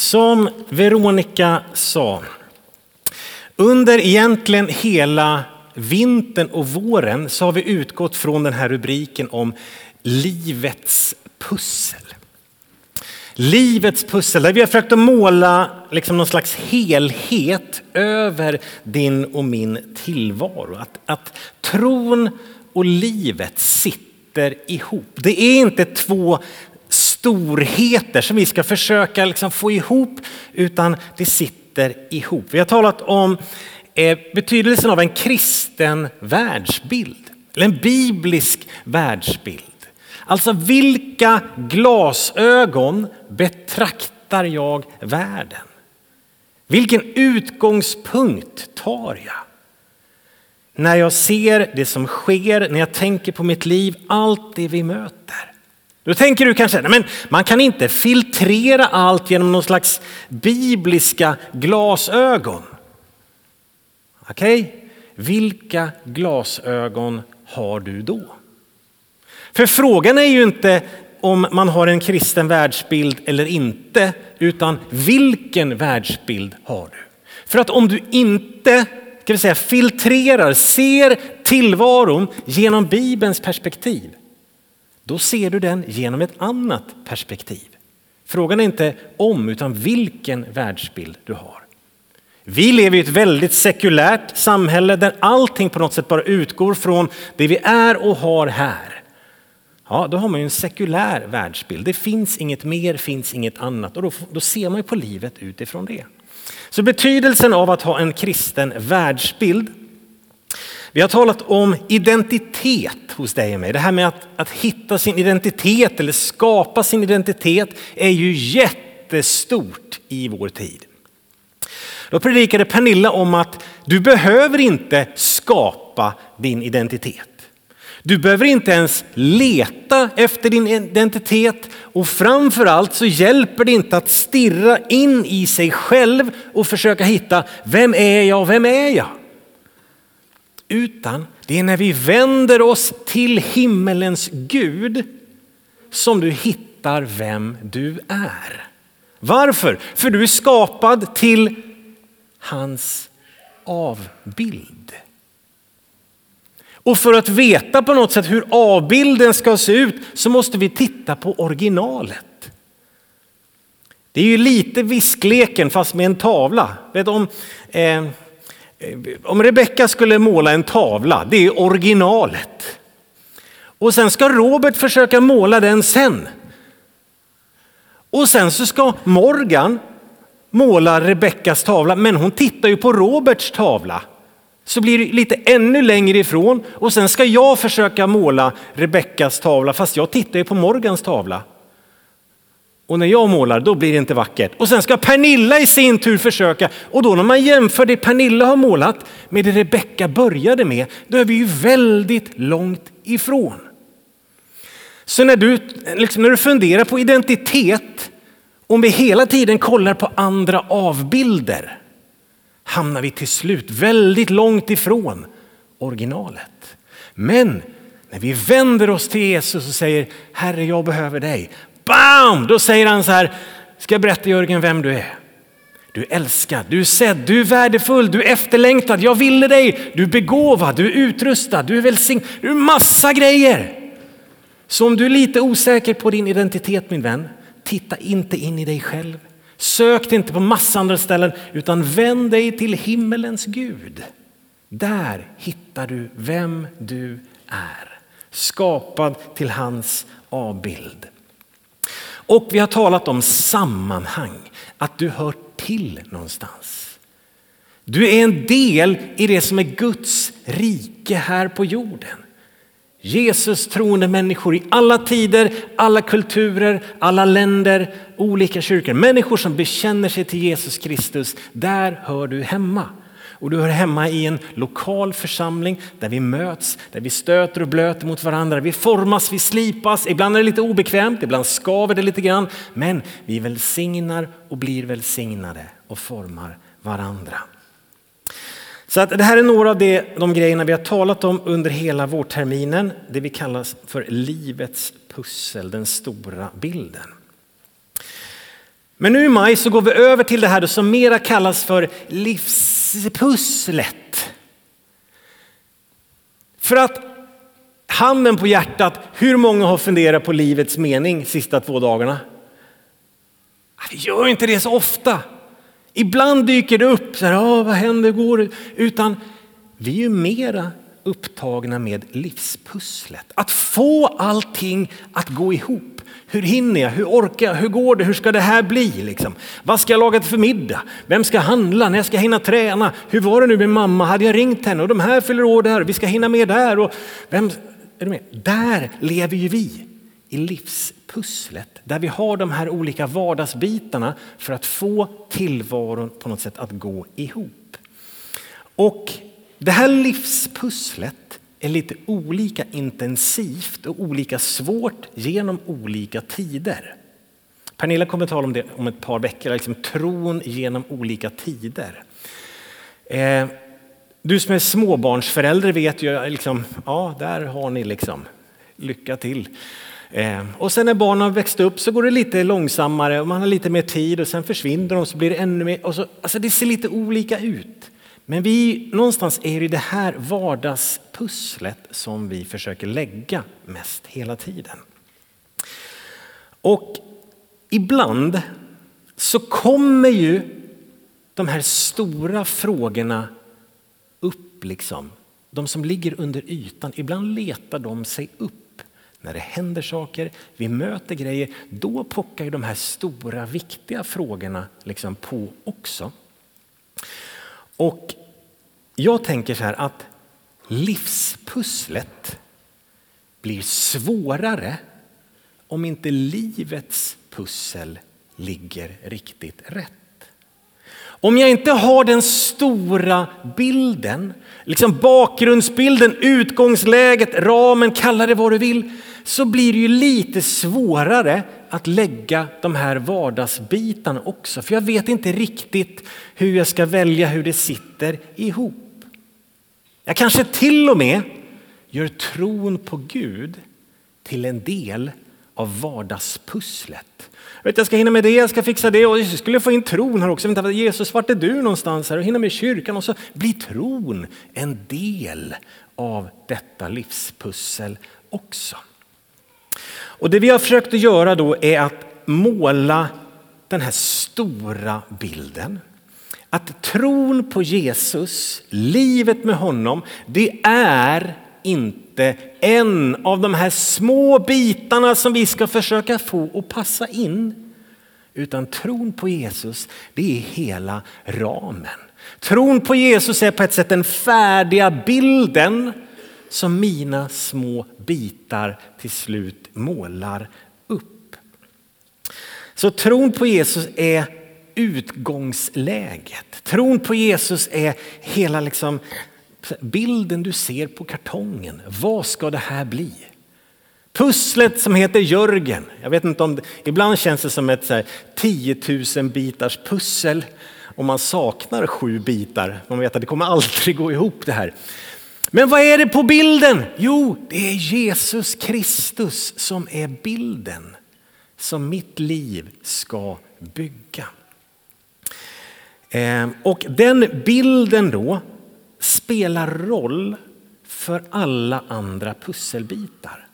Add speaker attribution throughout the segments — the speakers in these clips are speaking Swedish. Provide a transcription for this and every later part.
Speaker 1: Som Veronica sa, under egentligen hela vintern och våren så har vi utgått från den här rubriken om livets pussel. Livets pussel, där vi har försökt att måla liksom någon slags helhet över din och min tillvaro. Att, att tron och livet sitter ihop. Det är inte två storheter som vi ska försöka liksom få ihop, utan det sitter ihop. Vi har talat om eh, betydelsen av en kristen världsbild, eller en biblisk världsbild. Alltså vilka glasögon betraktar jag världen? Vilken utgångspunkt tar jag? När jag ser det som sker, när jag tänker på mitt liv, allt det vi möter. Då tänker du kanske, men man kan inte filtrera allt genom någon slags bibliska glasögon. Okej, okay? vilka glasögon har du då? För frågan är ju inte om man har en kristen världsbild eller inte, utan vilken världsbild har du? För att om du inte ska vi säga, filtrerar, ser tillvaron genom Bibelns perspektiv, då ser du den genom ett annat perspektiv. Frågan är inte om, utan vilken världsbild du har. Vi lever i ett väldigt sekulärt samhälle där allting på något sätt bara utgår från det vi är och har här. Ja, då har man ju en sekulär världsbild. Det finns inget mer, finns inget annat och då, då ser man ju på livet utifrån det. Så betydelsen av att ha en kristen världsbild. Vi har talat om identitet hos dig och mig. Det här med att, att hitta sin identitet eller skapa sin identitet är ju jättestort i vår tid. Då predikade Pernilla om att du behöver inte skapa din identitet. Du behöver inte ens leta efter din identitet och framförallt så hjälper det inte att stirra in i sig själv och försöka hitta vem är jag, vem är jag? Utan det är när vi vänder oss till himmelens Gud som du hittar vem du är. Varför? För du är skapad till hans avbild. Och för att veta på något sätt hur avbilden ska se ut så måste vi titta på originalet. Det är ju lite viskleken fast med en tavla. Vet om, eh, om Rebecka skulle måla en tavla, det är originalet. Och sen ska Robert försöka måla den sen. Och sen så ska Morgan måla Rebeckas tavla, men hon tittar ju på Roberts tavla så blir det lite ännu längre ifrån och sen ska jag försöka måla Rebeckas tavla fast jag tittar ju på Morgans tavla. Och när jag målar då blir det inte vackert. Och sen ska Pernilla i sin tur försöka och då när man jämför det Pernilla har målat med det Rebecka började med, då är vi ju väldigt långt ifrån. Så när du, liksom när du funderar på identitet, om vi hela tiden kollar på andra avbilder, hamnar vi till slut väldigt långt ifrån originalet. Men när vi vänder oss till Jesus och säger Herre, jag behöver dig. Bam! Då säger han så här, ska jag berätta Jörgen vem du är? Du är älskad, du är sedd, du är värdefull, du är efterlängtad, jag ville dig, du är begåvad, du är utrustad, du är välsignad, du är massa grejer. Så om du är lite osäker på din identitet min vän, titta inte in i dig själv. Sök inte på massa andra ställen utan vänd dig till himmelens Gud. Där hittar du vem du är. Skapad till hans avbild. Och vi har talat om sammanhang, att du hör till någonstans. Du är en del i det som är Guds rike här på jorden. Jesus troende människor i alla tider, alla kulturer, alla länder, olika kyrkor. Människor som bekänner sig till Jesus Kristus, där hör du hemma. Och du hör hemma i en lokal församling där vi möts, där vi stöter och blöter mot varandra. Vi formas, vi slipas, ibland är det lite obekvämt, ibland skaver det lite grann. Men vi välsignar och blir välsignade och formar varandra. Så att det här är några av de, de grejerna vi har talat om under hela vårterminen. Det vi kallar för livets pussel, den stora bilden. Men nu i maj så går vi över till det här som mera kallas för livspusslet. För att handen på hjärtat, hur många har funderat på livets mening sista två dagarna? Vi gör inte det så ofta. Ibland dyker det upp, så här, oh, vad händer, går det? Utan vi är ju mera upptagna med livspusslet. Att få allting att gå ihop. Hur hinner jag? Hur orkar jag? Hur går det? Hur ska det här bli? Liksom? Vad ska jag laga för middag? Vem ska handla? När ska jag hinna träna? Hur var det nu med mamma? Hade jag ringt henne? Och de här fyller år där. Vi ska hinna med där. Och vem, är du med? Där lever ju vi i livspusslet där vi har de här olika vardagsbitarna för att få tillvaron på något sätt att gå ihop. Och det här livspusslet är lite olika intensivt och olika svårt genom olika tider. Pernilla kommer att tala om det om ett par veckor, liksom tron genom olika tider. Eh, du som är småbarnsförälder vet ju, eh, liksom, ja där har ni liksom, lycka till. Eh, och sen när barnen har växt upp så går det lite långsammare och man har lite mer tid och sen försvinner de så blir det ännu mer. Och så, alltså det ser lite olika ut. Men vi, någonstans är det det här vardags, pusslet som vi försöker lägga mest hela tiden. Och ibland så kommer ju de här stora frågorna upp, liksom. de som ligger under ytan. Ibland letar de sig upp när det händer saker, vi möter grejer. Då pockar ju de här stora viktiga frågorna liksom på också. Och jag tänker så här att livspusslet blir svårare om inte livets pussel ligger riktigt rätt. Om jag inte har den stora bilden, liksom bakgrundsbilden, utgångsläget, ramen, kalla det vad du vill, så blir det ju lite svårare att lägga de här vardagsbitarna också. För jag vet inte riktigt hur jag ska välja hur det sitter ihop. Jag kanske till och med gör tron på Gud till en del av vardagspusslet. Jag, vet, jag ska hinna med det, jag ska fixa det och jag skulle få in tron här också. Vänta, Jesus, vart är du någonstans här? Och hinna med kyrkan och så blir tron en del av detta livspussel också. Och det vi har försökt att göra då är att måla den här stora bilden. Att tron på Jesus, livet med honom, det är inte en av de här små bitarna som vi ska försöka få att passa in. Utan tron på Jesus, det är hela ramen. Tron på Jesus är på ett sätt den färdiga bilden som mina små bitar till slut målar upp. Så tron på Jesus är utgångsläget. Tron på Jesus är hela liksom bilden du ser på kartongen. Vad ska det här bli? Pusslet som heter Jörgen. Jag vet inte om det, ibland känns det som ett så här 10 000 bitars pussel och man saknar sju bitar. Man vet att det kommer aldrig gå ihop det här. Men vad är det på bilden? Jo, det är Jesus Kristus som är bilden som mitt liv ska bygga. Ehm, och den bilden då spelar roll för alla andra pusselbitar.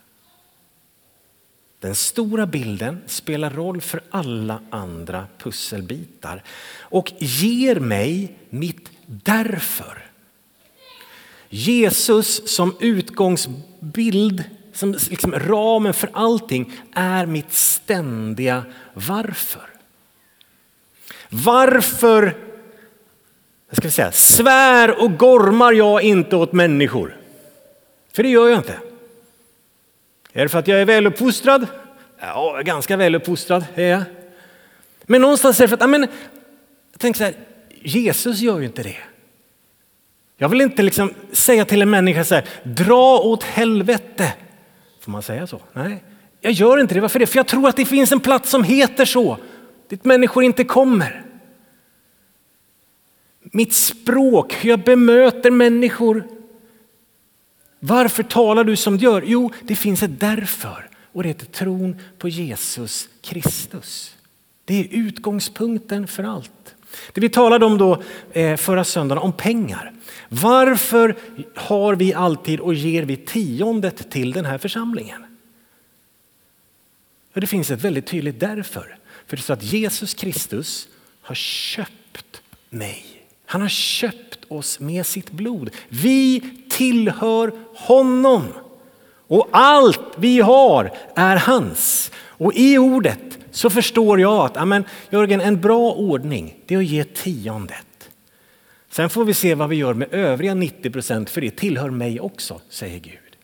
Speaker 1: Den stora bilden spelar roll för alla andra pusselbitar och ger mig mitt därför. Jesus som utgångsbild, som liksom ramen för allting, är mitt ständiga varför. Varför jag ska säga, svär och gormar jag inte åt människor? För det gör jag inte. Är det för att jag är väluppfostrad? Ja, ganska väluppfostrad är jag. Men någonstans är det för att, men, jag tänker så här, Jesus gör ju inte det. Jag vill inte liksom säga till en människa så här, dra åt helvete. Får man säga så? Nej, jag gör inte det. Varför det? För jag tror att det finns en plats som heter så, dit människor inte kommer. Mitt språk, hur jag bemöter människor. Varför talar du som du gör? Jo, det finns ett därför och det heter tron på Jesus Kristus. Det är utgångspunkten för allt. Det vi talade om då eh, förra söndagen, om pengar. Varför har vi alltid och ger vi tiondet till den här församlingen? Det finns ett väldigt tydligt därför. För det är så att Jesus Kristus har köpt mig. Han har köpt oss med sitt blod. Vi tillhör honom. Och allt vi har är hans. Och i ordet så förstår jag att amen, Jörgen, en bra ordning det är att ge tiondet. Sen får vi se vad vi gör med övriga 90 procent för det tillhör mig också, säger Gud.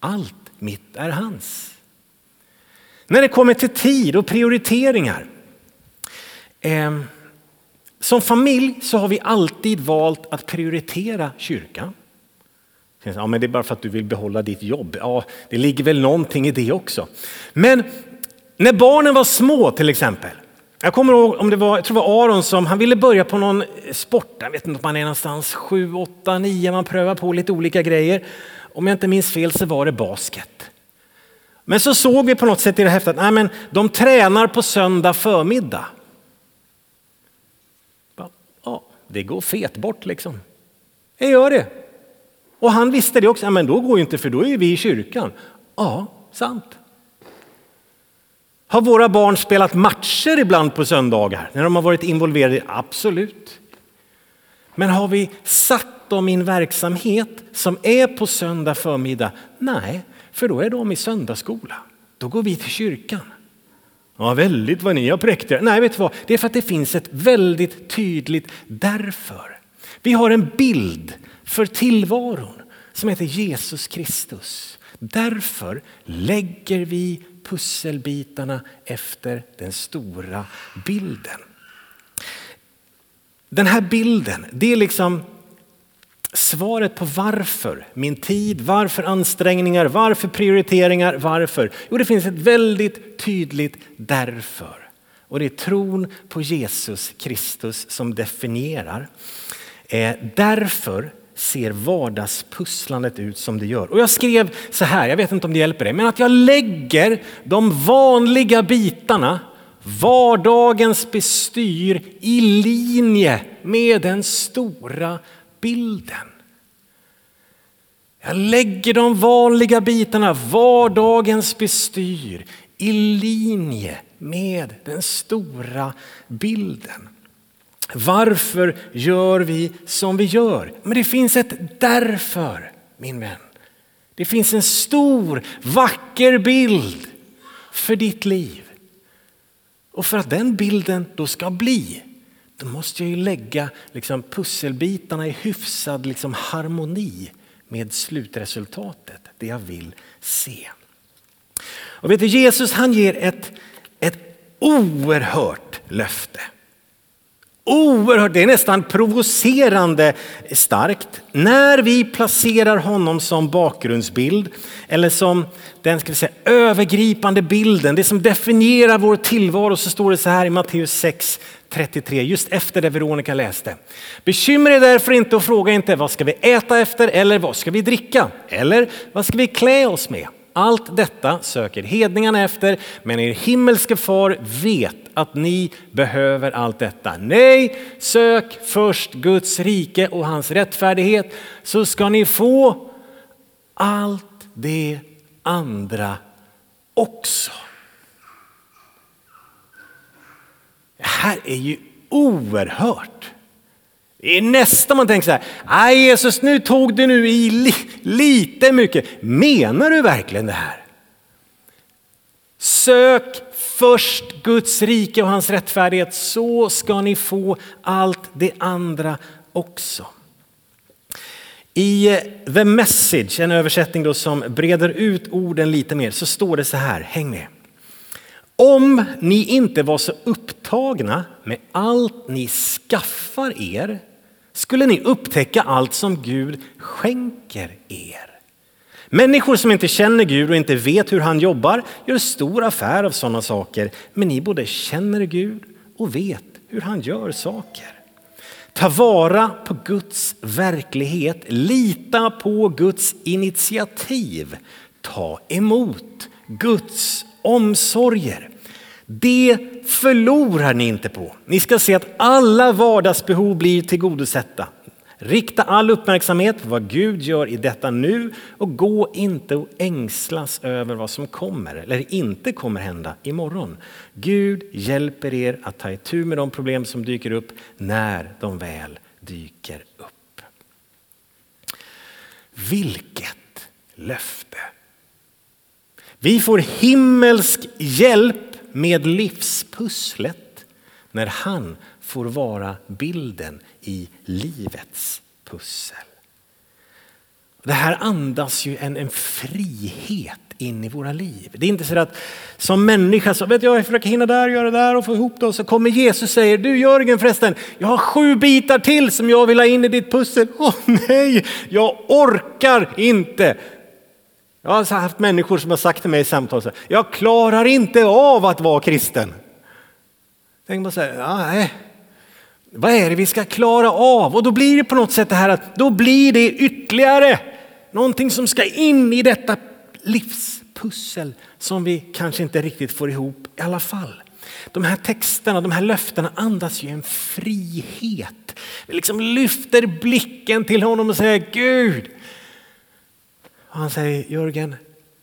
Speaker 1: Allt mitt är hans. När det kommer till tid och prioriteringar. Eh, som familj så har vi alltid valt att prioritera kyrkan. Ja, men det är bara för att du vill behålla ditt jobb. Ja, det ligger väl någonting i det också. Men när barnen var små till exempel. Jag kommer ihåg om det var, jag tror det var Aron som han ville börja på någon sport. Jag vet inte om man är någonstans 7, 8, 9. Man prövar på lite olika grejer. Om jag inte minns fel så var det basket. Men så såg vi på något sätt i det häftet att men de tränar på söndag förmiddag. Ja, det går fet bort liksom. Jag gör det. Och han visste det också. Men då går ju inte för då är vi i kyrkan. Ja, sant. Har våra barn spelat matcher ibland på söndagar när de har varit involverade? Absolut. Men har vi satt dem i en verksamhet som är på söndag förmiddag? Nej, för då är de i söndagsskola. Då går vi till kyrkan. Ja, väldigt vad ni har präkt er. Nej, vet du vad? Det är för att det finns ett väldigt tydligt därför. Vi har en bild för tillvaron som heter Jesus Kristus. Därför lägger vi pusselbitarna efter den stora bilden. Den här bilden, det är liksom svaret på varför min tid, varför ansträngningar, varför prioriteringar, varför? Jo, det finns ett väldigt tydligt därför. Och det är tron på Jesus Kristus som definierar. Eh, därför ser vardagspusslandet ut som det gör. Och jag skrev så här, jag vet inte om det hjälper dig, men att jag lägger de vanliga bitarna, vardagens bestyr i linje med den stora bilden. Jag lägger de vanliga bitarna, vardagens bestyr i linje med den stora bilden. Varför gör vi som vi gör? Men det finns ett därför, min vän. Det finns en stor, vacker bild för ditt liv. Och för att den bilden då ska bli, då måste jag ju lägga liksom, pusselbitarna i hyfsad liksom, harmoni med slutresultatet, det jag vill se. Och vet du, Jesus han ger ett, ett oerhört löfte. Oerhört, det är nästan provocerande starkt. När vi placerar honom som bakgrundsbild eller som den ska vi säga, övergripande bilden, det som definierar vår tillvaro så står det så här i Matteus 6, 33, just efter det Veronica läste. Bekymra er därför inte och fråga inte vad ska vi äta efter eller vad ska vi dricka eller vad ska vi klä oss med? Allt detta söker hedningarna efter, men er himmelske far vet att ni behöver allt detta. Nej, sök först Guds rike och hans rättfärdighet så ska ni få allt det andra också. Det här är ju oerhört. Det är nästan man tänker så här, nej Jesus nu tog du nu i li, lite mycket. Menar du verkligen det här? Sök först Guds rike och hans rättfärdighet så ska ni få allt det andra också. I eh, The Message, en översättning då som breder ut orden lite mer, så står det så här, häng med. Om ni inte var så upptagna med allt ni skaffar er skulle ni upptäcka allt som Gud skänker er. Människor som inte känner Gud och inte vet hur han jobbar gör stor affär av sådana saker. Men ni både känner Gud och vet hur han gör saker. Ta vara på Guds verklighet, lita på Guds initiativ. Ta emot Guds omsorger. Det förlorar ni inte på. Ni ska se att alla vardagsbehov blir tillgodosedda. Rikta all uppmärksamhet på vad Gud gör i detta nu och gå inte och ängslas över vad som kommer eller inte kommer hända imorgon. Gud hjälper er att ta itu med de problem som dyker upp när de väl dyker upp. Vilket löfte! Vi får himmelsk hjälp med livspusslet när han får vara bilden i livets pussel. Det här andas ju en, en frihet in i våra liv. Det är inte så att som människa så vet jag, jag försöker hinna där, göra där och få ihop det och så kommer Jesus och säger du Jörgen förresten, jag har sju bitar till som jag vill ha in i ditt pussel. Åh oh, nej, jag orkar inte. Jag har alltså haft människor som har sagt till mig i samtal, jag klarar inte av att vara kristen. Tänk man säga, nej, vad är det vi ska klara av? Och då blir det på något sätt det här att då blir det ytterligare någonting som ska in i detta livspussel som vi kanske inte riktigt får ihop i alla fall. De här texterna, de här löftena andas ju en frihet. Vi liksom lyfter blicken till honom och säger Gud. Och han säger Jörgen,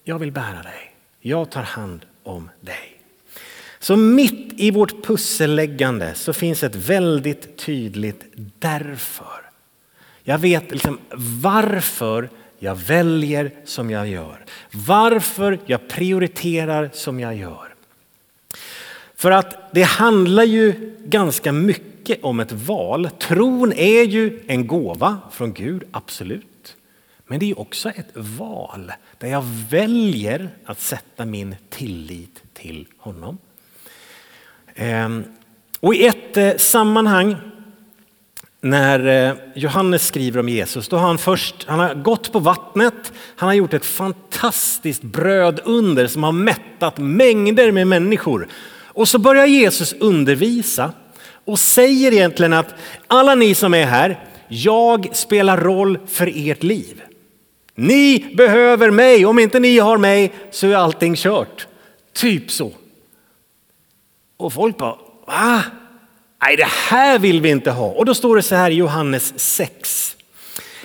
Speaker 1: jag vill bära dig. Jag tar hand om dig. Så mitt i vårt pusselläggande så finns ett väldigt tydligt därför. Jag vet liksom varför jag väljer som jag gör. Varför jag prioriterar som jag gör. För att det handlar ju ganska mycket om ett val. Tron är ju en gåva från Gud, absolut. Men det är också ett val där jag väljer att sätta min tillit till honom. Ehm, och i ett eh, sammanhang när eh, Johannes skriver om Jesus, då har han först han har gått på vattnet, han har gjort ett fantastiskt brödunder som har mättat mängder med människor. Och så börjar Jesus undervisa och säger egentligen att alla ni som är här, jag spelar roll för ert liv. Ni behöver mig, om inte ni har mig så är allting kört. Typ så. Och folk bara, va? Nej, det här vill vi inte ha. Och då står det så här i Johannes 6.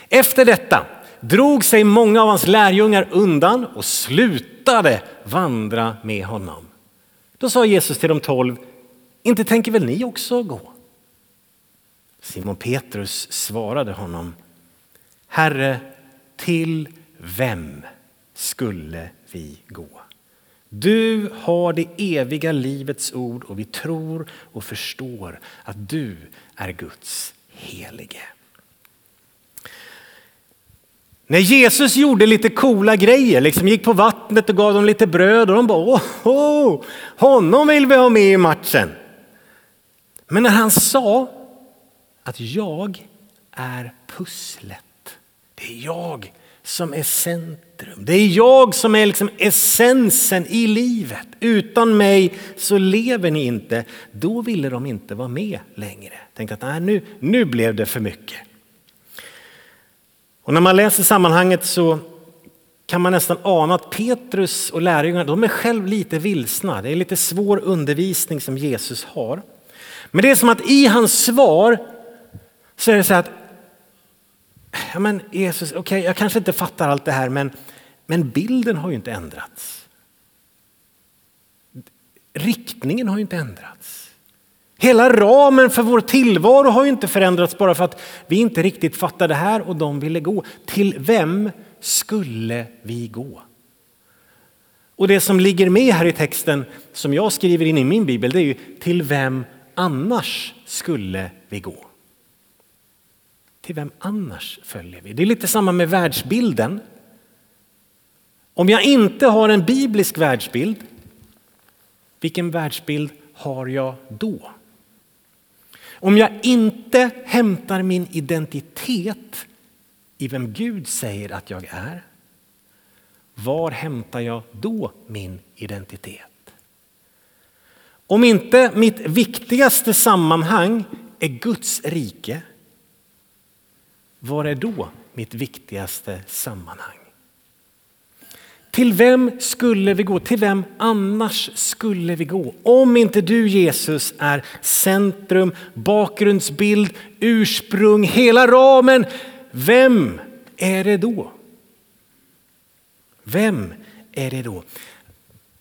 Speaker 1: Efter detta drog sig många av hans lärjungar undan och slutade vandra med honom. Då sa Jesus till de tolv, inte tänker väl ni också gå? Simon Petrus svarade honom, Herre, till vem skulle vi gå? Du har det eviga livets ord och vi tror och förstår att du är Guds helige. När Jesus gjorde lite coola grejer, liksom gick på vattnet och gav dem lite bröd och de bara åh, honom vill vi ha med i matchen. Men när han sa att jag är pusslet, det är jag som är centrum. Det är jag som är liksom essensen i livet. Utan mig så lever ni inte. Då ville de inte vara med längre. Tänk att nej, nu, nu blev det för mycket. Och när man läser sammanhanget så kan man nästan ana att Petrus och lärjungarna de är själv lite vilsna. Det är lite svår undervisning som Jesus har. Men det är som att i hans svar så är det så att ja men Jesus, okej okay, jag kanske inte fattar allt det här men, men bilden har ju inte ändrats. Riktningen har ju inte ändrats. Hela ramen för vår tillvaro har ju inte förändrats bara för att vi inte riktigt fattar det här och de ville gå. Till vem skulle vi gå? Och det som ligger med här i texten som jag skriver in i min bibel det är ju till vem annars skulle vi gå? Till vem annars följer vi? Det är lite samma med världsbilden. Om jag inte har en biblisk världsbild, vilken världsbild har jag då? Om jag inte hämtar min identitet i vem Gud säger att jag är, var hämtar jag då min identitet? Om inte mitt viktigaste sammanhang är Guds rike, var är då mitt viktigaste sammanhang? Till vem skulle vi gå? Till vem annars skulle vi gå? Om inte du Jesus är centrum, bakgrundsbild, ursprung, hela ramen. Vem är det då? Vem är det då?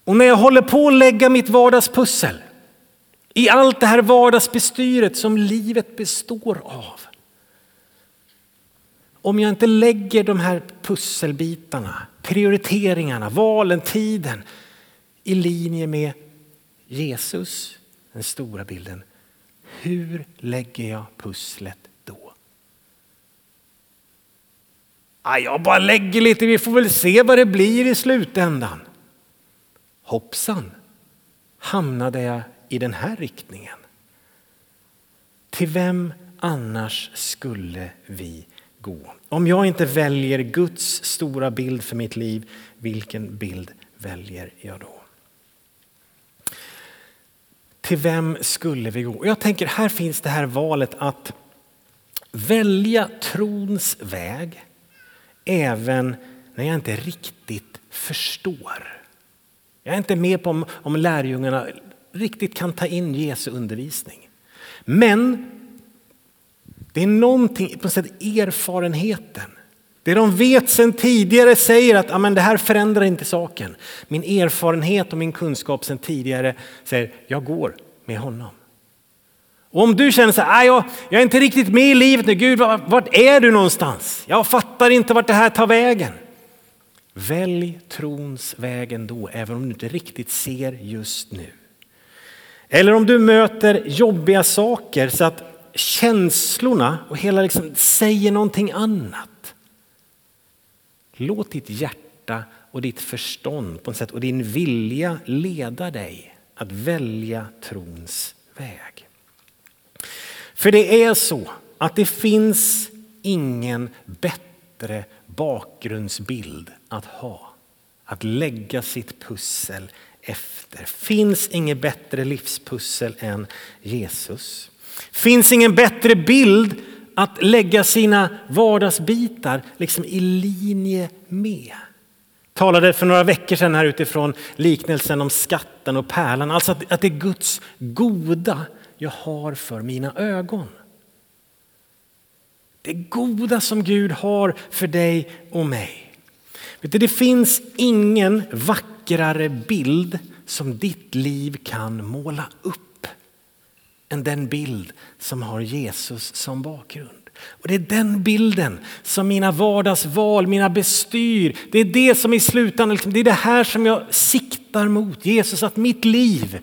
Speaker 1: Och när jag håller på att lägga mitt vardagspussel i allt det här vardagsbestyret som livet består av. Om jag inte lägger de här pusselbitarna, prioriteringarna, valen, tiden i linje med Jesus, den stora bilden. Hur lägger jag pusslet då? Ah, jag bara lägger lite, vi får väl se vad det blir i slutändan. Hoppsan, hamnade jag i den här riktningen. Till vem annars skulle vi gå? Om jag inte väljer Guds stora bild för mitt liv, vilken bild väljer jag då? Till vem skulle vi gå? Jag tänker här finns det här valet att välja trons väg även när jag inte riktigt förstår. Jag är inte med på om, om lärjungarna riktigt kan ta in Jesu undervisning. Men det är någonting, på sätt erfarenheten. Det de vet sedan tidigare säger att amen, det här förändrar inte saken. Min erfarenhet och min kunskap sedan tidigare säger jag går med honom. Och om du känner så här, jag, jag är inte riktigt med i livet nu, Gud vart är du någonstans? Jag fattar inte vart det här tar vägen. Välj trons väg ändå, även om du inte riktigt ser just nu. Eller om du möter jobbiga saker så att känslorna och hela liksom säger någonting annat. Låt ditt hjärta och ditt förstånd på något sätt och din vilja leda dig att välja trons väg. För det är så att det finns ingen bättre bakgrundsbild att ha. Att lägga sitt pussel efter. Finns inget bättre livspussel än Jesus. Finns ingen bättre bild att lägga sina vardagsbitar liksom i linje med. Talade för några veckor sedan här utifrån liknelsen om skatten och pärlan. Alltså att, att det är Guds goda jag har för mina ögon. Det goda som Gud har för dig och mig. Vet du, det finns ingen vackrare bild som ditt liv kan måla upp än den bild som har Jesus som bakgrund. Och det är den bilden som mina vardagsval, mina bestyr, det är det som i slutändan, liksom, det är det här som jag siktar mot. Jesus, att mitt liv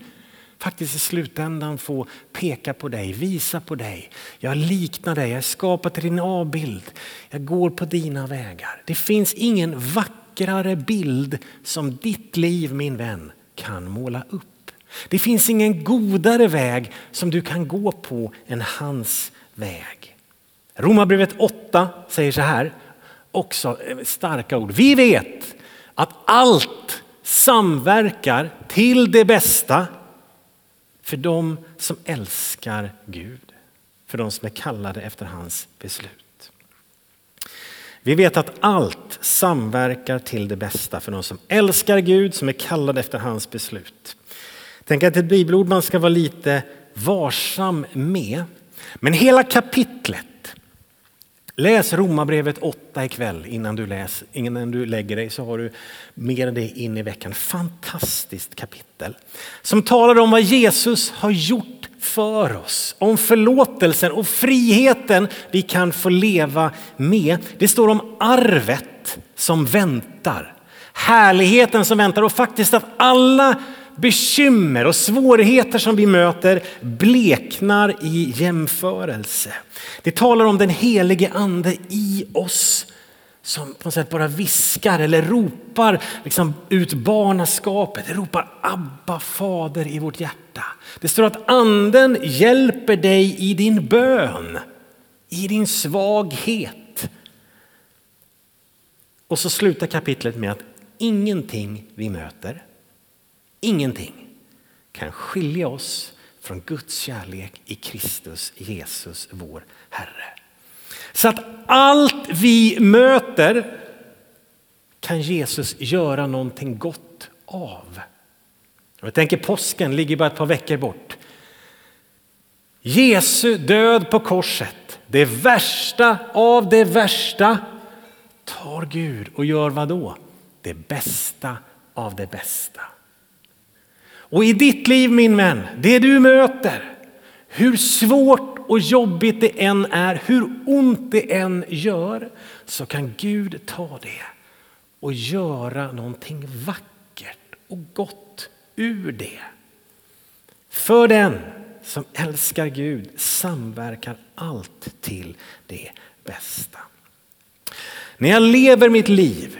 Speaker 1: faktiskt i slutändan få peka på dig, visa på dig. Jag liknar dig, jag är skapad till din avbild. Jag går på dina vägar. Det finns ingen vackrare bild som ditt liv min vän kan måla upp. Det finns ingen godare väg som du kan gå på än hans väg. Romarbrevet 8 säger så här, också eh, starka ord. Vi vet att allt samverkar till det bästa för dem som älskar Gud, för de som är kallade efter hans beslut. Vi vet att allt samverkar till det bästa för de som älskar Gud, som är kallade efter hans beslut tänker att ett bibelord man ska vara lite varsam med. Men hela kapitlet Läs Romarbrevet 8 ikväll innan du, läs, innan du lägger dig så har du med dig in i veckan. Fantastiskt kapitel som talar om vad Jesus har gjort för oss. Om förlåtelsen och friheten vi kan få leva med. Det står om arvet som väntar. Härligheten som väntar och faktiskt att alla bekymmer och svårigheter som vi möter bleknar i jämförelse. Det talar om den helige ande i oss som på något sätt bara viskar eller ropar liksom ut barnaskapet, det ropar Abba fader i vårt hjärta. Det står att anden hjälper dig i din bön, i din svaghet. Och så slutar kapitlet med att ingenting vi möter Ingenting kan skilja oss från Guds kärlek i Kristus Jesus, vår Herre. Så att allt vi möter kan Jesus göra någonting gott av. Jag tänker påsken ligger bara ett par veckor bort. Jesu död på korset, det värsta av det värsta, tar Gud och gör vad då? Det bästa av det bästa. Och i ditt liv min vän, det du möter, hur svårt och jobbigt det än är, hur ont det än gör, så kan Gud ta det och göra någonting vackert och gott ur det. För den som älskar Gud samverkar allt till det bästa. När jag lever mitt liv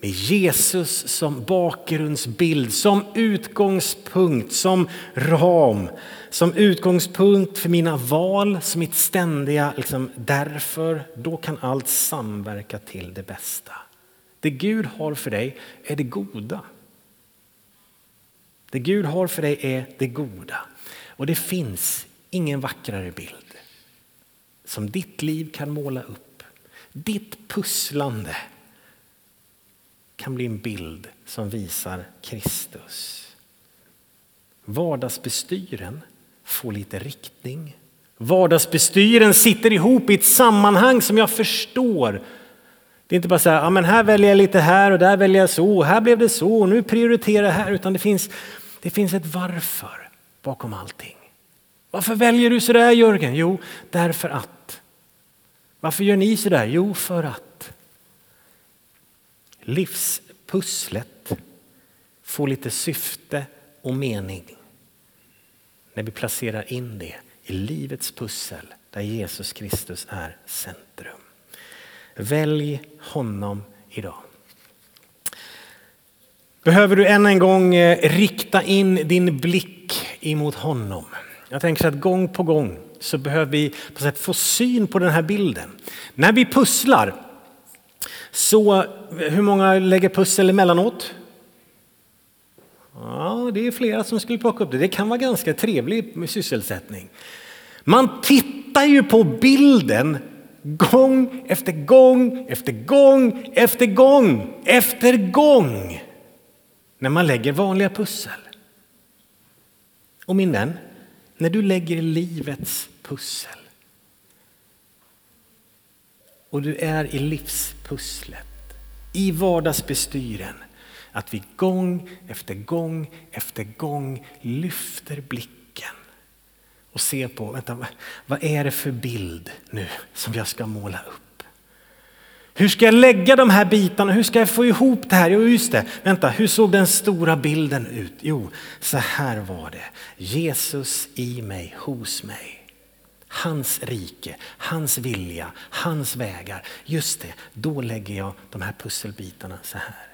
Speaker 1: med Jesus som bakgrundsbild, som utgångspunkt, som ram, som utgångspunkt för mina val, som mitt ständiga liksom, därför, då kan allt samverka till det bästa. Det Gud har för dig är det goda. Det Gud har för dig är det goda. Och det finns ingen vackrare bild som ditt liv kan måla upp. Ditt pusslande kan bli en bild som visar Kristus. Vardagsbestyren får lite riktning. Vardagsbestyren sitter ihop i ett sammanhang som jag förstår. Det är inte bara så här, ja, men här väljer jag lite här och där väljer jag så, här blev det så, och nu prioriterar jag här, utan det finns, det finns ett varför bakom allting. Varför väljer du så där Jörgen? Jo, därför att. Varför gör ni så där? Jo, för att. Livspusslet får lite syfte och mening när vi placerar in det i livets pussel där Jesus Kristus är centrum. Välj honom idag. Behöver du än en gång eh, rikta in din blick emot honom? Jag tänker att gång på gång så behöver vi på sätt få syn på den här bilden. När vi pusslar, så hur många lägger pussel emellanåt? Ja, det är flera som skulle plocka upp det. Det kan vara ganska trevlig sysselsättning. Man tittar ju på bilden gång efter gång efter gång efter gång efter gång när man lägger vanliga pussel. Och min vän, när du lägger livets pussel och du är i livspusslet, i vardagsbestyren, att vi gång efter gång efter gång lyfter blicken och ser på, vänta, vad är det för bild nu som jag ska måla upp? Hur ska jag lägga de här bitarna? Hur ska jag få ihop det här? Jo, just det. Vänta, hur såg den stora bilden ut? Jo, så här var det. Jesus i mig, hos mig. Hans rike, hans vilja, hans vägar. Just det, då lägger jag de här pusselbitarna så här.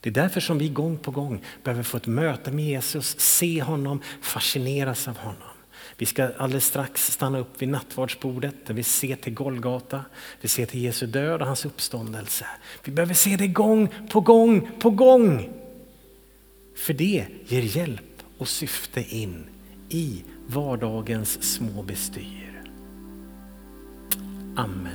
Speaker 1: Det är därför som vi gång på gång behöver få ett möte med Jesus, se honom, fascineras av honom. Vi ska alldeles strax stanna upp vid nattvardsbordet där vi ser till Golgata, vi ser till Jesu död och hans uppståndelse. Vi behöver se det gång på gång på gång. För det ger hjälp och syfte in i vardagens små bestyr. Amen.